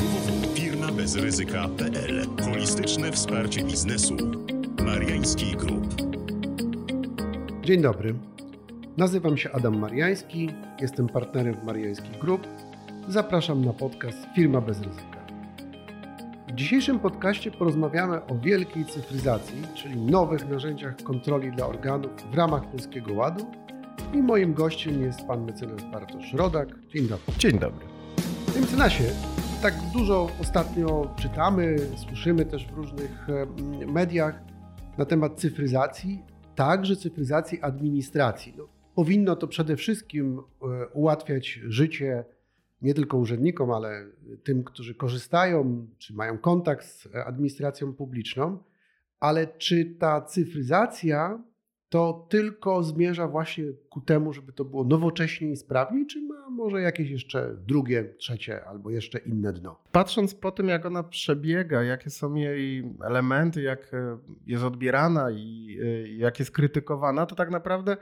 www.firmabezryzyka.pl Holistyczne wsparcie biznesu. Mariański Group. Dzień dobry. Nazywam się Adam Mariański, jestem partnerem w Mariański Group. Zapraszam na podcast Firma bez ryzyka. W dzisiejszym podcaście porozmawiamy o wielkiej cyfryzacji, czyli nowych narzędziach kontroli dla organów w ramach Polskiego Ładu. I moim gościem jest pan mecenas Bartosz Rodak. Dzień dobry. Dzień dobry. Panie mecenasie, tak dużo ostatnio czytamy, słyszymy też w różnych mediach na temat cyfryzacji, także cyfryzacji administracji. No, powinno to przede wszystkim e, ułatwiać życie nie tylko urzędnikom, ale tym, którzy korzystają czy mają kontakt z administracją publiczną. Ale czy ta cyfryzacja to tylko zmierza właśnie ku temu, żeby to było nowocześnie i sprawniej, czy ma może jakieś jeszcze drugie, trzecie albo jeszcze inne dno? Patrząc po tym, jak ona przebiega, jakie są jej elementy, jak e, jest odbierana i e, jak jest krytykowana, to tak naprawdę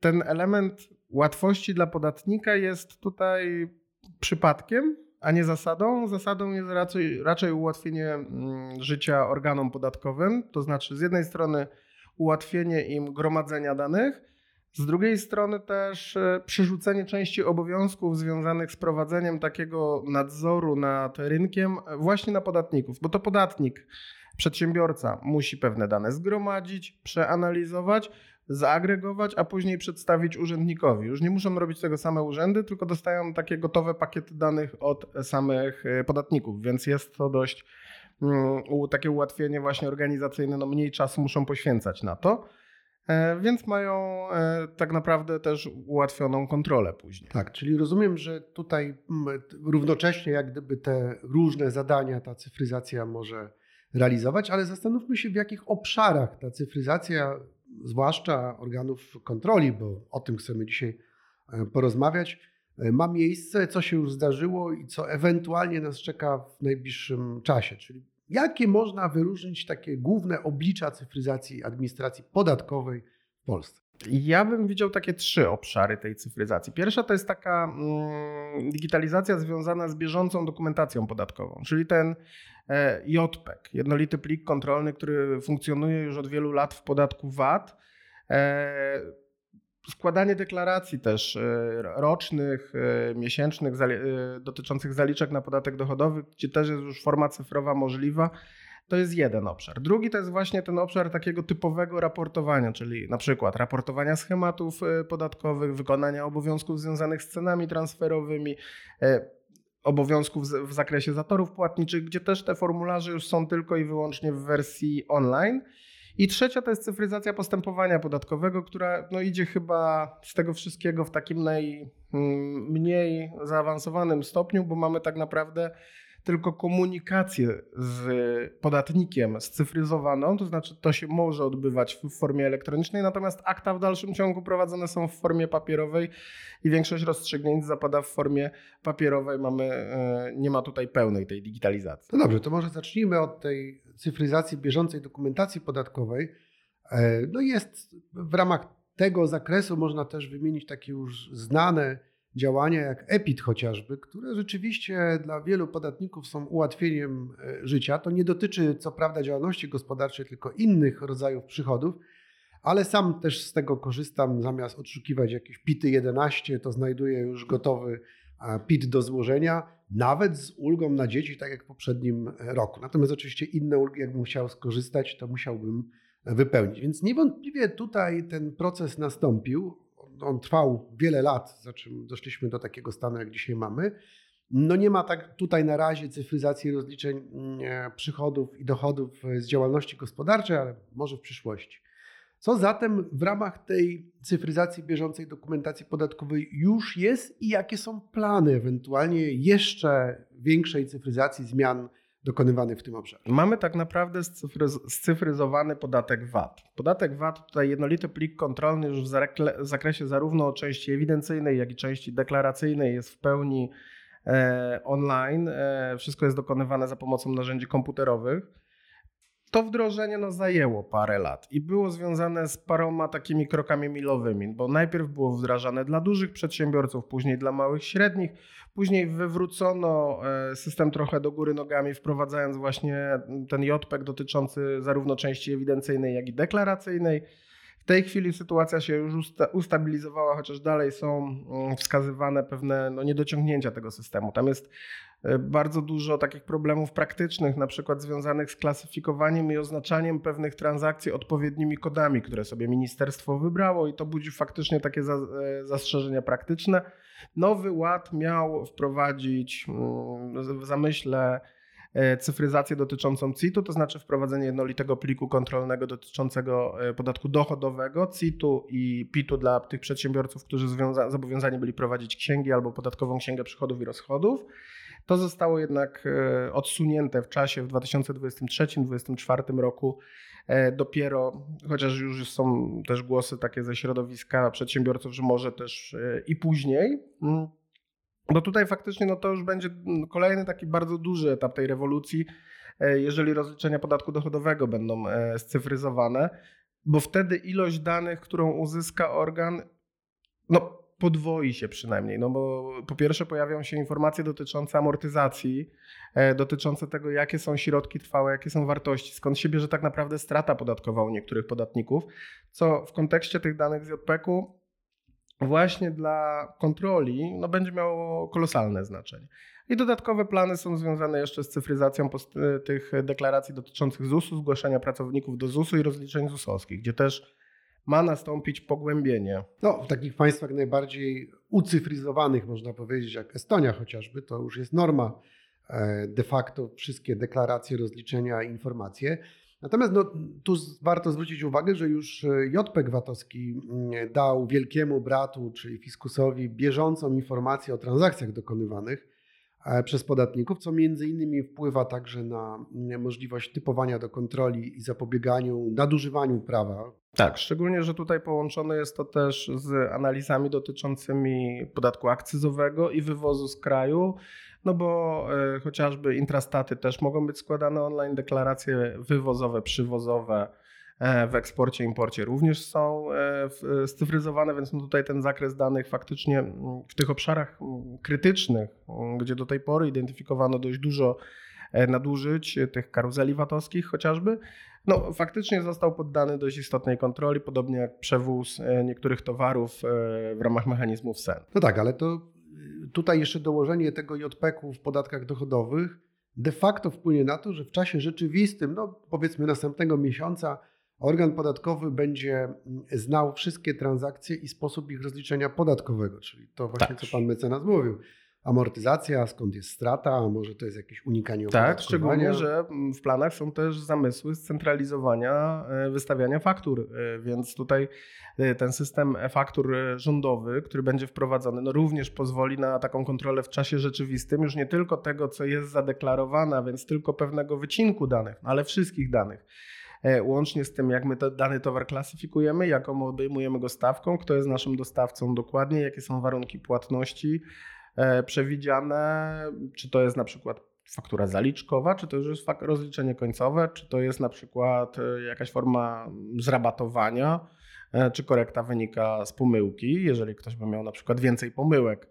ten element łatwości dla podatnika jest tutaj przypadkiem, a nie zasadą. Zasadą jest raczej, raczej ułatwienie mm, życia organom podatkowym, to znaczy z jednej strony ułatwienie im gromadzenia danych, z drugiej strony też e, przerzucenie części obowiązków związanych z prowadzeniem takiego nadzoru nad rynkiem właśnie na podatników, bo to podatnik, przedsiębiorca musi pewne dane zgromadzić, przeanalizować, zaagregować, a później przedstawić urzędnikowi. Już nie muszą robić tego same urzędy, tylko dostają takie gotowe pakiety danych od samych e, podatników, więc jest to dość takie ułatwienie właśnie organizacyjne, no mniej czasu muszą poświęcać na to. E, więc mają e, tak naprawdę też ułatwioną kontrolę później. Tak, czyli rozumiem, że tutaj równocześnie jak gdyby te różne zadania ta cyfryzacja może realizować, ale zastanówmy się w jakich obszarach ta cyfryzacja zwłaszcza organów kontroli, bo o tym chcemy dzisiaj e, porozmawiać, ma miejsce, co się już zdarzyło i co ewentualnie nas czeka w najbliższym czasie. Czyli jakie można wyróżnić takie główne oblicza cyfryzacji administracji podatkowej w Polsce? Ja bym widział takie trzy obszary tej cyfryzacji. Pierwsza to jest taka mm, digitalizacja związana z bieżącą dokumentacją podatkową, czyli ten e, JPEG, jednolity plik kontrolny, który funkcjonuje już od wielu lat w podatku VAT. E, składanie deklaracji też e, rocznych, miesięcznych dotyczących zaliczek na podatek dochodowy, gdzie też jest już forma cyfrowa możliwa. To jest jeden obszar. Drugi to jest właśnie ten obszar takiego typowego raportowania, czyli na przykład raportowania schematów e, podatkowych, wykonania obowiązków związanych z cenami transferowymi, e, obowiązków w zakresie zatorów płatniczych, gdzie też te formularze już są tylko i wyłącznie w wersji online. I trzecia to jest cyfryzacja postępowania podatkowego, która no, idzie chyba z tego wszystkiego w takim najmniej mm, zaawansowanym stopniu, bo mamy tak naprawdę tylko komunikację z podatnikiem scyfryzowaną, to znaczy to się może odbywać w formie elektronicznej, natomiast akta w dalszym ciągu prowadzone są w formie papierowej i większość rozstrzygnięć zapada w formie papierowej. Mamy, e, nie ma tutaj pełnej tej digitalizacji. No dobrze, to może zacznijmy od tej cyfryzacji bieżącej dokumentacji podatkowej. E, no jest w ramach tego zakresu można też wymienić takie już znane działania jak EPIT chociażby, które rzeczywiście dla wielu podatników są ułatwieniem e, życia. To nie dotyczy co prawda działalności gospodarczej, tylko innych rodzajów przychodów, ale sam też z tego korzystam. Zamiast odszukiwać jakieś PIT 11, to znajduję już gotowy PIT do złożenia, nawet z ulgą na dzieci, tak jak w poprzednim e, roku. Natomiast oczywiście inne ulgi, jakbym chciał skorzystać, to musiałbym wypełnić. Więc niewątpliwie tutaj ten proces nastąpił on trwał wiele lat, za czym doszliśmy do takiego stanu, jak dzisiaj mamy. No nie ma tak tutaj na razie cyfryzacji rozliczeń mm, przychodów i dochodów z działalności gospodarczej, ale może w przyszłości. Co zatem w ramach tej cyfryzacji bieżącej dokumentacji podatkowej już jest i jakie są plany ewentualnie jeszcze większej cyfryzacji zmian dokonywany w tym obszarze. Mamy tak naprawdę scyfryzowany podatek VAT. Podatek VAT, tutaj jednolity plik kontrolny już w zakresie zarówno części ewidencyjnej, jak i części deklaracyjnej jest w pełni e, online. E, wszystko jest dokonywane za pomocą narzędzi komputerowych. To wdrożenie no, zajęło parę lat i było związane z paroma takimi krokami milowymi, bo najpierw było wdrażane dla dużych przedsiębiorców, później dla małych, średnich, później wywrócono e, system trochę do góry nogami, wprowadzając właśnie ten JPEG dotyczący zarówno części ewidencyjnej, jak i deklaracyjnej. W tej chwili sytuacja się już ustabilizowała, chociaż dalej są mm, wskazywane pewne no, niedociągnięcia tego systemu. Tam jest e, bardzo dużo takich problemów praktycznych, na przykład związanych z klasyfikowaniem i oznaczaniem pewnych transakcji odpowiednimi kodami, które sobie ministerstwo wybrało, i to budzi faktycznie takie e, zastrzeżenia praktyczne. Nowy ład miał wprowadzić mm, w zamyśle cyfryzację dotyczącą CIT-u, to znaczy wprowadzenie jednolitego pliku kontrolnego dotyczącego e, podatku dochodowego, CIT-u i PIT-u dla tych przedsiębiorców, którzy zobowiązani byli prowadzić księgi albo podatkową księgę przychodów i rozchodów. To zostało jednak e, odsunięte w czasie w 2023-2024 roku. Dopiero, chociaż już są też głosy takie ze środowiska przedsiębiorców, że może też i później. Bo tutaj faktycznie no to już będzie kolejny taki bardzo duży etap tej rewolucji, e, jeżeli rozliczenia podatku dochodowego będą e, scyfryzowane, bo wtedy ilość danych, którą uzyska organ, no podwoi się przynajmniej. No bo po pierwsze pojawią się informacje dotyczące amortyzacji, e, dotyczące tego, jakie są środki trwałe, jakie są wartości, skąd się bierze tak naprawdę strata podatkowa u niektórych podatników, co w kontekście tych danych z JPK-u właśnie dla kontroli no, będzie miało kolosalne znaczenie. I dodatkowe plany są związane jeszcze z cyfryzacją tych deklaracji dotyczących ZUS-u, zgłaszania pracowników do ZUS-u i rozliczeń ZUS-owskich, gdzie też ma nastąpić pogłębienie. No, w takich państwach najbardziej ucyfryzowanych, można powiedzieć, jak Estonia chociażby, to już jest norma e, de facto wszystkie deklaracje, rozliczenia, informacje. Natomiast no, tu warto zwrócić uwagę, że już e, JPEG VAT-owski mm, dał wielkiemu bratu, czyli fiskusowi, bieżącą informację o transakcjach dokonywanych e, przez podatników, co między innymi wpływa także na mm, możliwość typowania do kontroli i zapobieganiu nadużywaniu prawa. Tak, szczególnie, że tutaj połączone jest to też z analizami dotyczącymi podatku akcyzowego i wywozu z kraju, no bo e, chociażby intrastaty też mogą być składane online, deklaracje wywozowe, przywozowe e, w eksporcie, imporcie również są e, scyfryzowane, więc no tutaj ten zakres danych faktycznie w tych obszarach krytycznych, gdzie do tej pory identyfikowano dość dużo nadużyć tych karuzeli VAT-owskich chociażby, no, faktycznie został poddany dość istotnej kontroli, podobnie jak przewóz niektórych towarów w ramach mechanizmów SEN. No tak, ale to tutaj jeszcze dołożenie tego JPK-u w podatkach dochodowych de facto wpłynie na to, że w czasie rzeczywistym, no powiedzmy następnego miesiąca, organ podatkowy będzie mm, znał wszystkie transakcje i sposób ich rozliczenia podatkowego, czyli to właśnie, tak. co pan mecenas mówił amortyzacja, skąd jest strata, a może to jest jakieś unikanie Tak, szczególnie, że w planach są też zamysły scentralizowania e, wystawiania faktur, e, więc tutaj e, ten system faktur rządowy, który będzie wprowadzony, no również pozwoli na taką kontrolę w czasie rzeczywistym, już nie tylko tego, co jest zadeklarowane, a więc tylko pewnego wycinku danych, ale wszystkich danych. Łącznie z tym, jak my dany towar klasyfikujemy, jaką obejmujemy go stawką, kto jest naszym dostawcą dokładnie, jakie są warunki płatności, przewidziane, czy to jest na przykład faktura zaliczkowa, czy to już jest rozliczenie końcowe, czy to jest na przykład e, jakaś forma zrabatowania, e, czy korekta wynika z pomyłki. Jeżeli ktoś by miał na przykład więcej pomyłek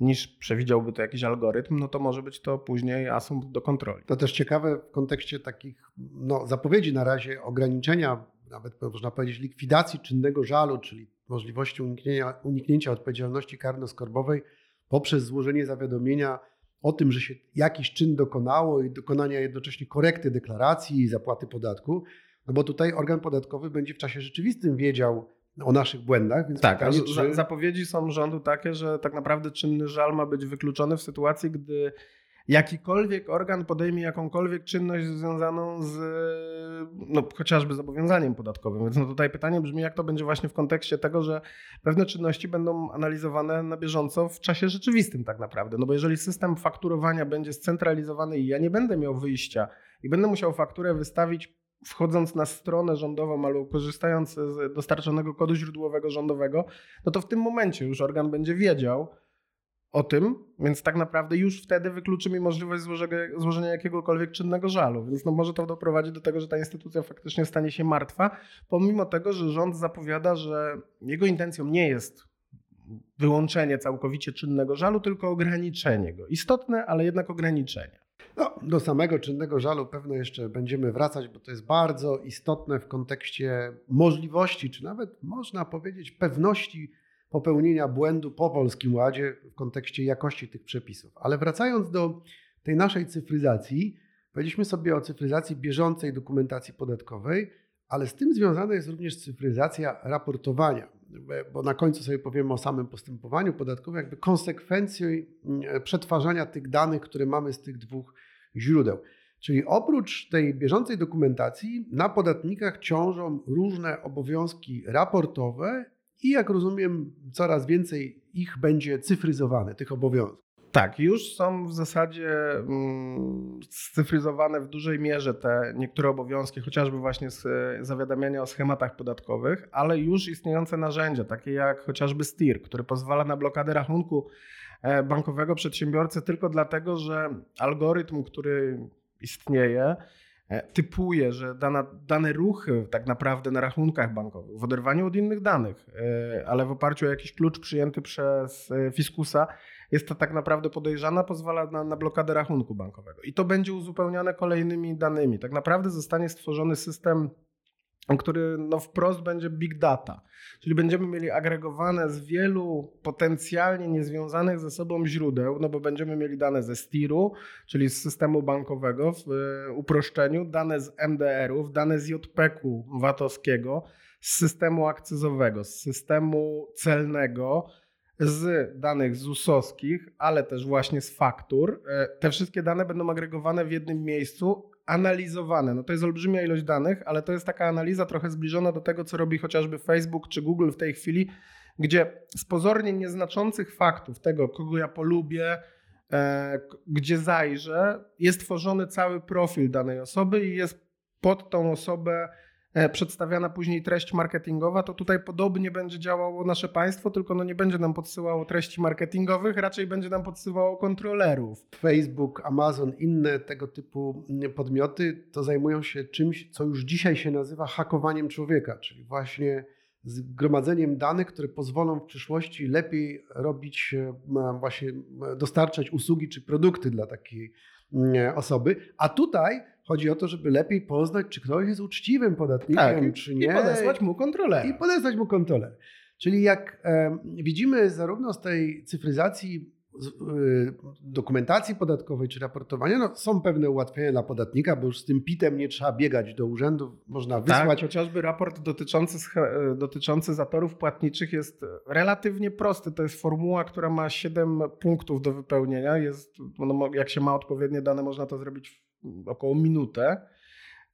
niż przewidziałby to jakiś algorytm, no to może być to później asumpt do kontroli. To też ciekawe w kontekście takich no, zapowiedzi na razie ograniczenia, nawet można powiedzieć likwidacji czynnego żalu, czyli możliwości uniknięcia, uniknięcia odpowiedzialności karno-skarbowej poprzez złożenie zawiadomienia o tym, że się jakiś czyn dokonało i dokonania jednocześnie korekty deklaracji i zapłaty podatku, no bo tutaj organ podatkowy będzie w czasie rzeczywistym wiedział o naszych błędach. Więc tak, pytanie, czy... zapowiedzi są rządu takie, że tak naprawdę czynny żal ma być wykluczony w sytuacji, gdy jakikolwiek organ podejmie jakąkolwiek czynność związaną z no, chociażby zobowiązaniem podatkowym. Więc no tutaj pytanie brzmi, jak to będzie właśnie w kontekście tego, że pewne czynności będą analizowane na bieżąco w czasie rzeczywistym tak naprawdę. No bo jeżeli system fakturowania będzie scentralizowany i ja nie będę miał wyjścia i będę musiał fakturę wystawić wchodząc na stronę rządową albo korzystając z dostarczonego kodu źródłowego rządowego, no to w tym momencie już organ będzie wiedział, o tym, więc tak naprawdę już wtedy wykluczy mi możliwość złożenia, złożenia jakiegokolwiek czynnego żalu. Więc no może to doprowadzić do tego, że ta instytucja faktycznie stanie się martwa, pomimo tego, że rząd zapowiada, że jego intencją nie jest wyłączenie całkowicie czynnego żalu, tylko ograniczenie go. Istotne, ale jednak ograniczenie. No, do samego czynnego żalu pewno jeszcze będziemy wracać, bo to jest bardzo istotne w kontekście możliwości, czy nawet można powiedzieć pewności popełnienia błędu po Polskim Ładzie w kontekście jakości tych przepisów. Ale wracając do tej naszej cyfryzacji, powiedzieliśmy sobie o cyfryzacji bieżącej dokumentacji podatkowej, ale z tym związana jest również cyfryzacja raportowania, bo na końcu sobie powiemy o samym postępowaniu podatkowym, jakby konsekwencji mm, przetwarzania tych danych, które mamy z tych dwóch źródeł. Czyli oprócz tej bieżącej dokumentacji na podatnikach ciążą różne obowiązki raportowe i jak rozumiem, coraz więcej ich będzie cyfryzowane, tych obowiązków. Tak, już są w zasadzie mm, scyfryzowane w dużej mierze te niektóre obowiązki, chociażby właśnie z zawiadamiania o schematach podatkowych, ale już istniejące narzędzia, takie jak chociażby STIR, który pozwala na blokadę rachunku e, bankowego przedsiębiorcy tylko dlatego, że algorytm, który istnieje, E, typuje, że dana, dane ruchy tak naprawdę na rachunkach bankowych, w oderwaniu od innych danych, e, ale w oparciu o jakiś klucz przyjęty przez e, fiskusa, jest to tak naprawdę podejrzana, pozwala na, na blokadę rachunku bankowego. I to będzie uzupełniane kolejnymi danymi. Tak naprawdę zostanie stworzony system który no wprost będzie big data. Czyli będziemy mieli agregowane z wielu potencjalnie niezwiązanych ze sobą źródeł, no bo będziemy mieli dane ze STIR-u, czyli z systemu bankowego w e, uproszczeniu, dane z MDR-ów, dane z JPK-u VAT-owskiego, z systemu akcyzowego, z systemu celnego, z danych ZUS-owskich, ale też właśnie z faktur. E, te wszystkie dane będą agregowane w jednym miejscu, analizowane. No to jest olbrzymia ilość danych, ale to jest taka analiza trochę zbliżona do tego, co robi chociażby Facebook czy Google w tej chwili, gdzie z pozornie nieznaczących faktów tego, kogo ja polubię, e, gdzie zajrzę, jest tworzony cały profil danej osoby i jest pod tą osobę przedstawiana później treść marketingowa, to tutaj podobnie będzie działało nasze państwo, tylko no nie będzie nam podsyłało treści marketingowych, raczej będzie nam podsyłało kontrolerów. Facebook, Amazon, inne tego typu podmioty to zajmują się czymś, co już dzisiaj się nazywa hakowaniem człowieka, czyli właśnie zgromadzeniem danych, które pozwolą w przyszłości lepiej robić, e, właśnie dostarczać usługi czy produkty dla takiej osoby. A tutaj Chodzi o to, żeby lepiej poznać, czy ktoś jest uczciwym podatnikiem, tak, czy nie. I podesłać mu kontrolę. I podesłać mu kontrolę. Czyli jak widzimy zarówno z tej cyfryzacji y, dokumentacji podatkowej czy raportowania, no, są pewne ułatwienia dla podatnika, bo już z tym PIT-em nie trzeba biegać do urzędów, można tak, wysłać. Tak, chociażby raport dotyczący, e, dotyczący zatorów płatniczych jest relatywnie prosty. To jest formuła, która ma 7 punktów do wypełnienia. Jest, no, jak się ma odpowiednie dane, można to zrobić około minutę.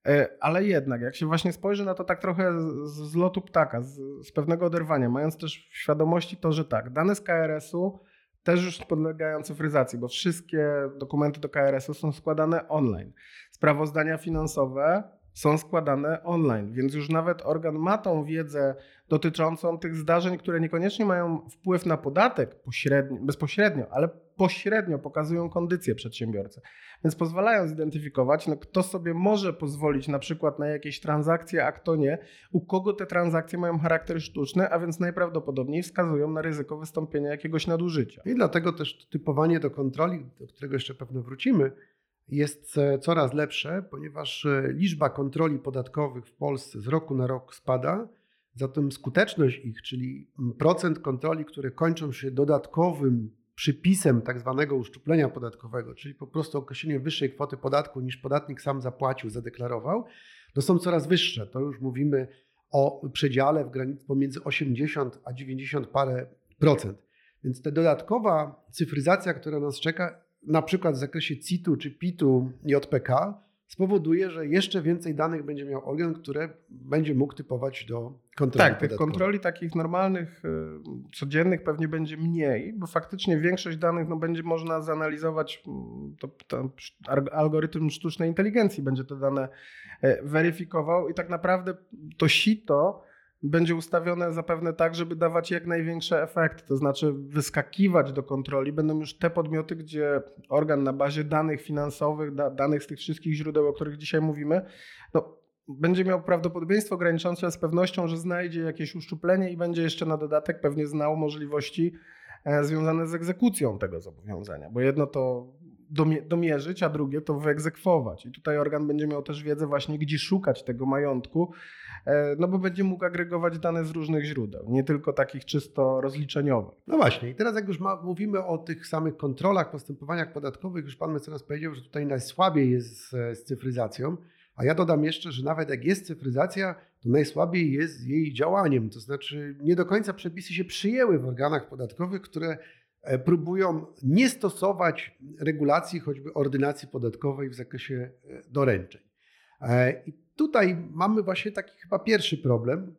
E, ale jednak, jak się właśnie spojrzy na to tak trochę z, z lotu ptaka, z, z, pewnego oderwania, mając też w świadomości to, że tak, dane z KRS-u też już podlegają cyfryzacji, bo wszystkie dokumenty do KRS-u są składane online. Sprawozdania finansowe są składane online, więc już nawet organ ma tą wiedzę dotyczącą tych zdarzeń, które niekoniecznie mają wpływ na podatek bezpośrednio, ale pośrednio pokazują kondycję przedsiębiorcy. Więc pozwalają zidentyfikować, no, kto sobie może pozwolić na przykład na jakieś transakcje, a kto nie, u kogo te transakcje mają charakter sztuczny, a więc najprawdopodobniej wskazują na ryzyko wystąpienia jakiegoś nadużycia. I dlatego też typowanie do kontroli, do którego jeszcze pewno wrócimy, jest e, coraz lepsze, ponieważ e, liczba kontroli podatkowych w Polsce z roku na rok spada. Zatem skuteczność ich, czyli procent kontroli, które kończą się dodatkowym przypisem tak zwanego uszczuplenia podatkowego, czyli po prostu określenie wyższej kwoty podatku niż podatnik sam zapłacił, zadeklarował, to są coraz wyższe. To już mówimy o przedziale w granicy pomiędzy 80 a 90 parę procent. Więc ta dodatkowa cyfryzacja, która nas czeka, na przykład w zakresie CIT-u czy PIT-u JPK, spowoduje, że jeszcze więcej danych będzie miał organ, które będzie mógł typować do kontroli. Tak, tych kontroli takich normalnych, y, codziennych pewnie będzie mniej, bo faktycznie większość danych no, będzie można zanalizować, mm, to, to algorytm sztucznej inteligencji będzie te dane e, weryfikował i tak naprawdę to sito będzie ustawione zapewne tak, żeby dawać jak największe efekty. To znaczy, wyskakiwać do kontroli będą już te podmioty, gdzie organ na bazie danych finansowych, da, danych z tych wszystkich źródeł, o których dzisiaj mówimy, no, będzie miał prawdopodobieństwo graniczące z pewnością, że znajdzie jakieś uszczuplenie i będzie jeszcze na dodatek pewnie znał możliwości e, związane z egzekucją tego zobowiązania. Bo jedno to domierzyć, a drugie to wyegzekwować. I tutaj organ będzie miał też wiedzę właśnie, gdzie szukać tego majątku, no bo będzie mógł agregować dane z różnych źródeł, nie tylko takich czysto rozliczeniowych. No właśnie, i teraz jak już ma, mówimy o tych samych kontrolach, postępowaniach podatkowych, już pan mecenas powiedział, że tutaj najsłabiej jest z, z cyfryzacją, a ja dodam jeszcze, że nawet jak jest cyfryzacja, to najsłabiej jest jej działaniem. To znaczy, nie do końca przepisy się przyjęły w organach podatkowych, które E, próbują nie stosować regulacji, choćby ordynacji podatkowej w zakresie e, doręczeń. E, I tutaj mamy właśnie taki chyba pierwszy problem,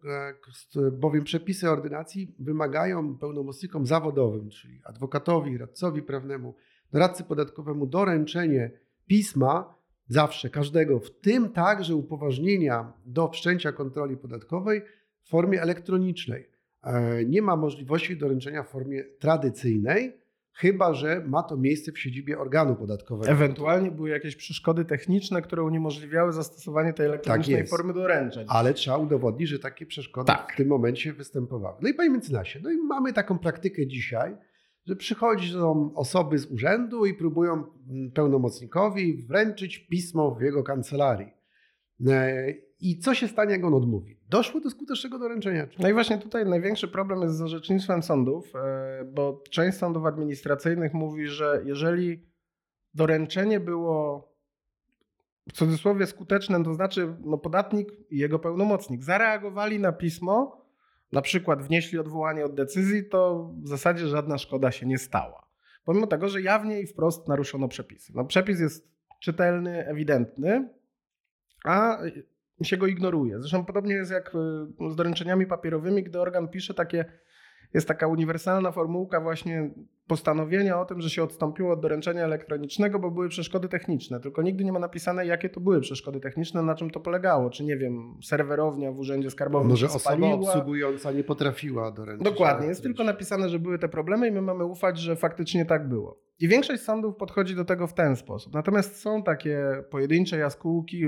bowiem przepisy ordynacji wymagają pełnomocnikom zawodowym, czyli adwokatowi, radcowi prawnemu, doradcy podatkowemu doręczenie pisma zawsze, każdego, w tym także upoważnienia do wszczęcia kontroli podatkowej w formie elektronicznej. E, nie ma możliwości doręczenia w formie tradycyjnej, chyba że ma to miejsce w siedzibie organu podatkowego. Ewentualnie były jakieś przeszkody techniczne, które uniemożliwiały zastosowanie tej elektronicznej tak formy doręczeń. Ale trzeba udowodnić, że takie przeszkody tak. w tym momencie występowały. No i panie mecenasie, no i mamy taką praktykę dzisiaj, że przychodzą osoby z urzędu i próbują mm, pełnomocnikowi wręczyć pismo w jego kancelarii. E, I co się stanie, jak on odmówi? Doszło do skutecznego doręczenia. No i właśnie tutaj największy problem jest z orzecznictwem sądów, e, bo część sądów administracyjnych mówi, że jeżeli doręczenie było w cudzysłowie skuteczne, to znaczy no, podatnik i jego pełnomocnik zareagowali na pismo, na przykład wnieśli odwołanie od decyzji, to w zasadzie żadna szkoda się nie stała. Pomimo tego, że jawnie i wprost naruszono przepisy. No, przepis jest czytelny, ewidentny, a się go ignoruje. Zresztą podobnie jest jak y, z doręczeniami papierowymi, gdy organ pisze takie, jest taka uniwersalna formułka właśnie postanowienia o tym, że się odstąpiło od doręczenia elektronicznego, bo były przeszkody techniczne. Tylko nigdy nie ma napisane, jakie to były przeszkody techniczne, na czym to polegało. Czy nie wiem, serwerownia w urzędzie skarbowym. Może osoba obsługująca nie potrafiła doręczyć. Dokładnie, jest tylko napisane, że były te problemy i my mamy ufać, że faktycznie tak było. I większość sądów podchodzi do tego w ten sposób. Natomiast są takie pojedyncze jaskółki,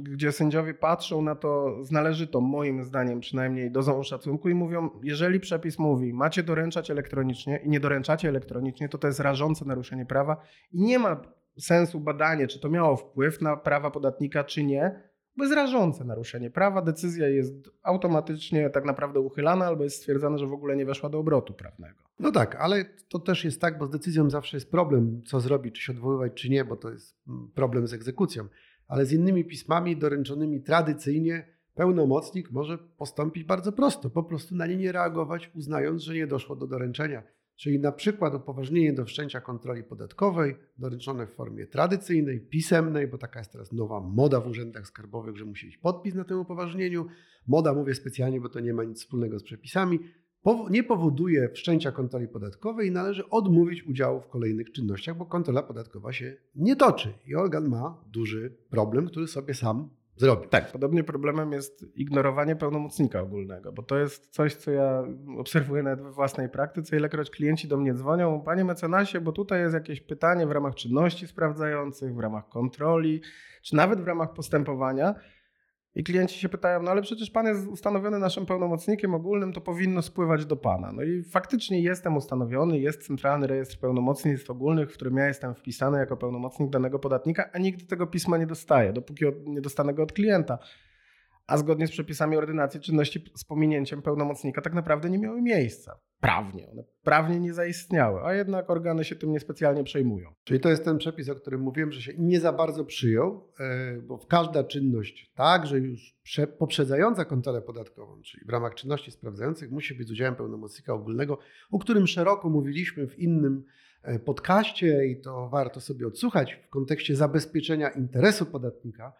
gdzie sędziowie patrzą na to z należytą, moim zdaniem przynajmniej, dozą szacunku i mówią, jeżeli przepis mówi, macie doręczać elektronicznie i nie doręczacie elektronicznie, to to jest rażące naruszenie prawa i nie ma sensu badanie, czy to miało wpływ na prawa podatnika, czy nie, bo jest rażące naruszenie prawa. Decyzja jest automatycznie tak naprawdę uchylana albo jest stwierdzane, że w ogóle nie weszła do obrotu prawnego. No tak, ale to też jest tak, bo z decyzją zawsze jest problem, co zrobić, czy się odwoływać, czy nie, bo to jest mm, problem z egzekucją. Ale z innymi pismami doręczonymi tradycyjnie pełnomocnik może postąpić bardzo prosto, po prostu na nie nie reagować, uznając, że nie doszło do doręczenia. Czyli na przykład upoważnienie do wszczęcia kontroli podatkowej doręczone w formie tradycyjnej, pisemnej, bo taka jest teraz nowa moda w urzędach skarbowych, że musi być podpis na tym upoważnieniu. Moda mówię specjalnie, bo to nie ma nic wspólnego z przepisami. Nie powoduje wszczęcia kontroli podatkowej i należy odmówić udziału w kolejnych czynnościach, bo kontrola podatkowa się nie toczy i organ ma duży problem, który sobie sam zrobił. Tak, podobnie problemem jest ignorowanie pełnomocnika ogólnego, bo to jest coś, co ja obserwuję nawet we własnej praktyce. Ilekroć klienci do mnie dzwonią, panie mecenasie, bo tutaj jest jakieś pytanie w ramach czynności sprawdzających, w ramach kontroli, czy nawet w ramach postępowania. I klienci się pytają, no ale przecież pan jest ustanowiony naszym pełnomocnikiem ogólnym, to powinno spływać do pana. No i faktycznie jestem ustanowiony, jest centralny rejestr pełnomocnictw ogólnych, w którym ja jestem wpisany jako pełnomocnik danego podatnika, a nigdy tego pisma nie dostaję, dopóki nie dostanę go od klienta a zgodnie z przepisami ordynacji czynności z pominięciem pełnomocnika tak naprawdę nie miały miejsca. Prawnie, one prawnie nie zaistniały, a jednak organy się tym niespecjalnie przejmują. Czyli to jest ten przepis, o którym mówiłem, że się nie za bardzo przyjął, e, bo każda czynność, także już poprzedzająca kontrolę podatkową, czyli w ramach czynności sprawdzających, musi być z udziałem pełnomocnika ogólnego, o którym szeroko mówiliśmy w innym e, podcaście i to warto sobie odsłuchać w kontekście zabezpieczenia interesu podatnika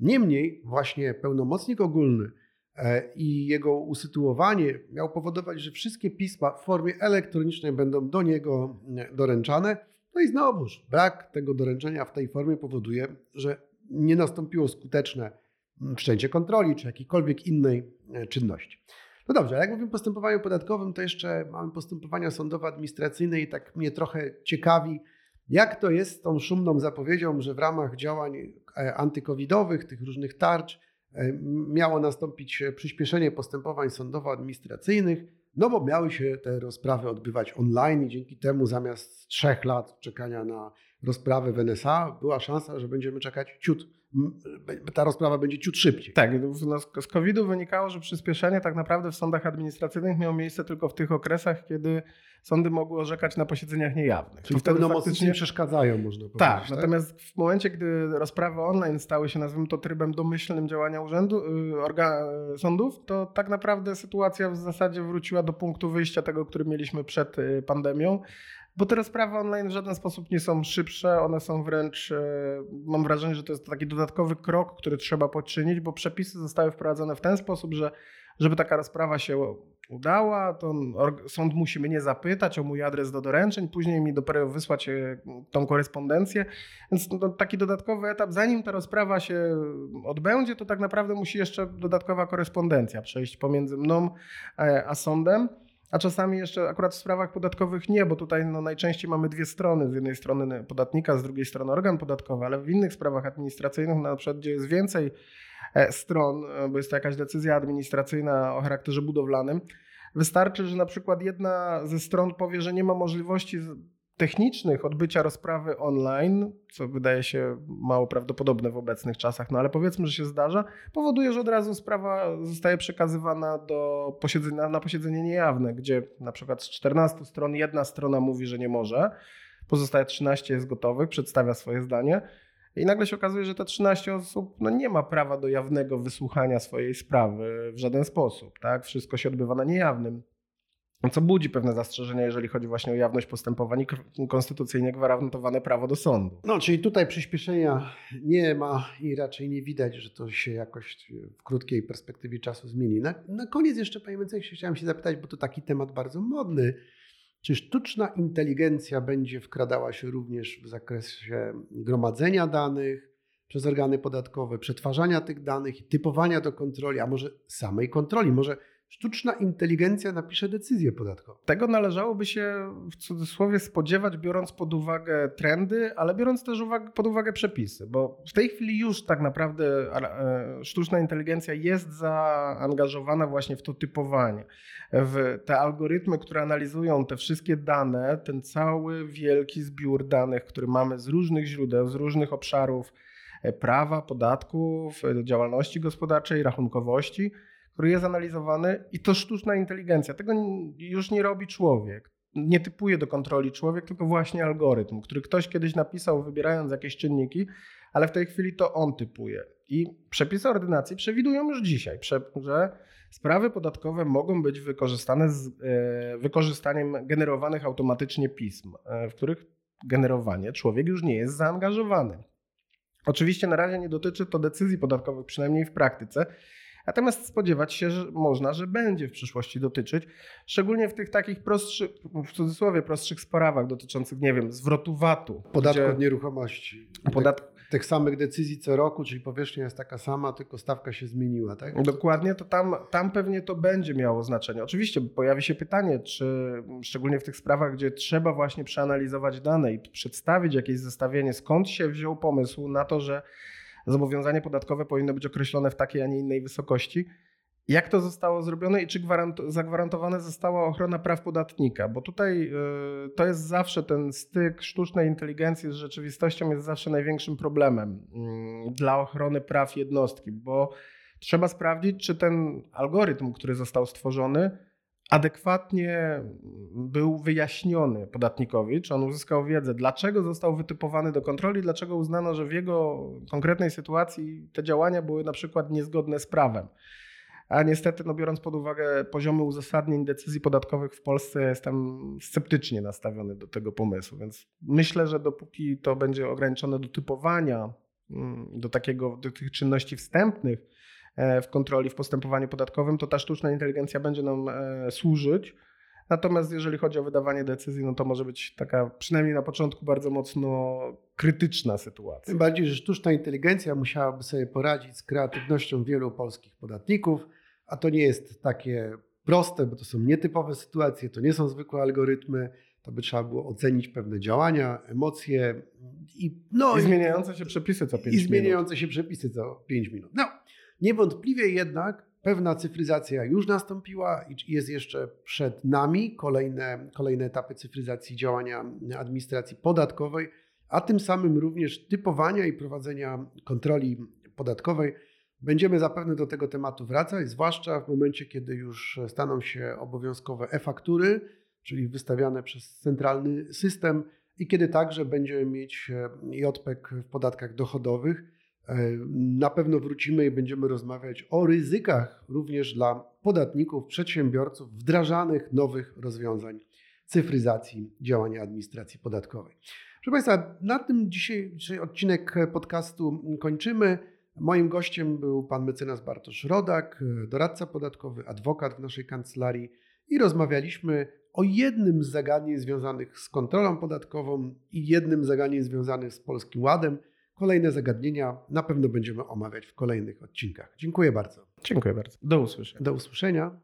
Niemniej właśnie pełnomocnik ogólny e, i jego usytuowanie miał powodować, że wszystkie pisma w formie elektronicznej będą do niego e, doręczane. No i znowuż brak tego doręczenia w tej formie powoduje, że nie nastąpiło skuteczne wszczęcie kontroli czy jakiejkolwiek innej e, czynności. No dobrze, jak mówimy o postępowaniu podatkowym, to jeszcze mamy postępowania sądowo-administracyjne i tak mnie trochę ciekawi, jak to jest z tą szumną zapowiedzią, że w ramach działań e, antykowidowych, tych różnych tarcz, e, miało nastąpić przyspieszenie postępowań sądowo-administracyjnych, no bo miały się te rozprawy odbywać online i dzięki temu zamiast trzech lat czekania na rozprawę w NSA była szansa, że będziemy czekać ciut ta rozprawa będzie ciut szybciej. Tak, no, z COVID-u wynikało, że przyspieszenie tak naprawdę w sądach administracyjnych miało miejsce tylko w tych okresach, kiedy sądy mogły orzekać na posiedzeniach niejawnych. Czyli pełnomocnicy faktycznie... przeszkadzają, można powiedzieć. Tak, tak, natomiast w momencie, gdy rozprawy online stały się, nazwijmy to, trybem domyślnym działania urzędu, y, organ, sądów, to tak naprawdę sytuacja w zasadzie wróciła do punktu wyjścia tego, który mieliśmy przed y, pandemią. Bo te rozprawy online w żaden sposób nie są szybsze, one są wręcz, e, mam wrażenie, że to jest taki dodatkowy krok, który trzeba poczynić, bo przepisy zostały wprowadzone w ten sposób, że żeby taka rozprawa się udała, to sąd musi mnie zapytać o mój adres do doręczeń, później mi dopiero wysłać e, tą korespondencję. Więc taki dodatkowy etap, zanim ta rozprawa się odbędzie, to tak naprawdę musi jeszcze dodatkowa korespondencja przejść pomiędzy mną e, a sądem. A czasami jeszcze akurat w sprawach podatkowych nie, bo tutaj no najczęściej mamy dwie strony. Z jednej strony podatnika, z drugiej strony organ podatkowy, ale w innych sprawach administracyjnych, na przykład gdzie jest więcej e, stron, e, bo jest to jakaś decyzja administracyjna o charakterze budowlanym, wystarczy, że na przykład jedna ze stron powie, że nie ma możliwości technicznych odbycia rozprawy online, co wydaje się mało prawdopodobne w obecnych czasach, no ale powiedzmy, że się zdarza, powoduje, że od razu sprawa zostaje przekazywana do posiedzenia, na posiedzenie niejawne, gdzie na przykład z 14 stron jedna strona mówi, że nie może, pozostałe 13 jest gotowych, przedstawia swoje zdanie. I nagle się okazuje, że te 13 osób no, nie ma prawa do jawnego wysłuchania swojej sprawy w żaden sposób. Tak? Wszystko się odbywa na niejawnym co budzi pewne zastrzeżenia, jeżeli chodzi właśnie o jawność postępowań i konstytucyjnie gwarantowane prawo do sądu. No, czyli tutaj przyspieszenia nie ma i raczej nie widać, że to się jakoś w krótkiej perspektywie czasu zmieni. Na, na koniec jeszcze, panie Mencesie, chciałem się zapytać, bo to taki temat bardzo modny. Czy sztuczna inteligencja będzie wkradała się również w zakresie gromadzenia danych przez organy podatkowe, przetwarzania tych danych typowania do kontroli, a może samej kontroli? Może sztuczna inteligencja napisze decyzję podatkową. Tego należałoby się w cudzysłowie spodziewać, biorąc pod uwagę trendy, ale biorąc też pod uwagę przepisy, bo w tej chwili już tak naprawdę e, sztuczna inteligencja jest zaangażowana właśnie w to typowanie, w te algorytmy, które analizują te wszystkie dane, ten cały wielki zbiór danych, który mamy z różnych źródeł, z różnych obszarów e, prawa, podatków, e, działalności gospodarczej, rachunkowości który jest analizowany i to sztuczna inteligencja. Tego już nie robi człowiek. Nie typuje do kontroli człowiek, tylko właśnie algorytm, który ktoś kiedyś napisał, wybierając jakieś czynniki, ale w tej chwili to on typuje. I przepisy ordynacji przewidują już dzisiaj, że sprawy podatkowe mogą być wykorzystane z e, wykorzystaniem generowanych automatycznie pism, e, w których generowanie człowiek już nie jest zaangażowany. Oczywiście na razie nie dotyczy to decyzji podatkowych, przynajmniej w praktyce, Natomiast spodziewać się że można, że będzie w przyszłości dotyczyć, szczególnie w tych takich prostszych, w cudzysłowie prostszych sprawach dotyczących, nie wiem, zwrotu VAT-u. Podatku od nieruchomości. Podat... Tych samych decyzji co roku, czyli powierzchnia jest taka sama, tylko stawka się zmieniła, tak? Dokładnie, to tam, tam pewnie to będzie miało znaczenie. Oczywiście pojawi się pytanie, czy szczególnie w tych sprawach, gdzie trzeba właśnie przeanalizować dane i przedstawić jakieś zestawienie, skąd się wziął pomysł na to, że zobowiązanie podatkowe powinno być określone w takiej, a nie innej wysokości. Jak to zostało zrobione i czy zagwarantowana została ochrona praw podatnika? Bo tutaj y, to jest zawsze ten styk sztucznej inteligencji z rzeczywistością jest zawsze największym problemem mm, dla ochrony praw jednostki, bo trzeba sprawdzić, czy ten algorytm, który został stworzony, adekwatnie był wyjaśniony podatnikowi, czy on uzyskał wiedzę, dlaczego został wytypowany do kontroli, dlaczego uznano, że w jego konkretnej sytuacji te działania były na przykład niezgodne z prawem. A niestety, no biorąc pod uwagę poziomy uzasadnień decyzji podatkowych w Polsce, jestem sceptycznie nastawiony do tego pomysłu. Więc myślę, że dopóki to będzie ograniczone do typowania, mm, do, takiego, do tych czynności wstępnych, w kontroli, w postępowaniu podatkowym, to ta sztuczna inteligencja będzie nam e, służyć. Natomiast jeżeli chodzi o wydawanie decyzji, no to może być taka, przynajmniej na początku, bardzo mocno krytyczna sytuacja. Tym bardziej, że sztuczna inteligencja musiałaby sobie poradzić z kreatywnością wielu polskich podatników, a to nie jest takie proste, bo to są nietypowe sytuacje, to nie są zwykłe algorytmy, to by trzeba było ocenić pewne działania, emocje i, no, I zmieniające się przepisy co 5 i minut. zmieniające się przepisy co 5 minut. No, niewątpliwie jednak pewna cyfryzacja już nastąpiła i jest jeszcze przed nami kolejne, kolejne etapy cyfryzacji działania administracji podatkowej, a tym samym również typowania i prowadzenia kontroli podatkowej. Będziemy zapewne do tego tematu wracać, zwłaszcza w momencie, kiedy już staną się obowiązkowe e-faktury, czyli wystawiane przez centralny system i kiedy także będziemy mieć JPEG w podatkach dochodowych. Na pewno wrócimy i będziemy rozmawiać o ryzykach również dla podatników, przedsiębiorców wdrażanych nowych rozwiązań cyfryzacji działania administracji podatkowej. Proszę Państwa, na tym dzisiejszy odcinek podcastu kończymy. Moim gościem był pan mecenas Bartosz Rodak, doradca podatkowy, adwokat w naszej kancelarii i rozmawialiśmy o jednym z zagadnień związanych z kontrolą podatkową i jednym zagadnień związanych z Polskim Ładem. Kolejne zagadnienia na pewno będziemy omawiać w kolejnych odcinkach. Dziękuję bardzo. Dziękuję bardzo. Do usłyszenia. Do usłyszenia.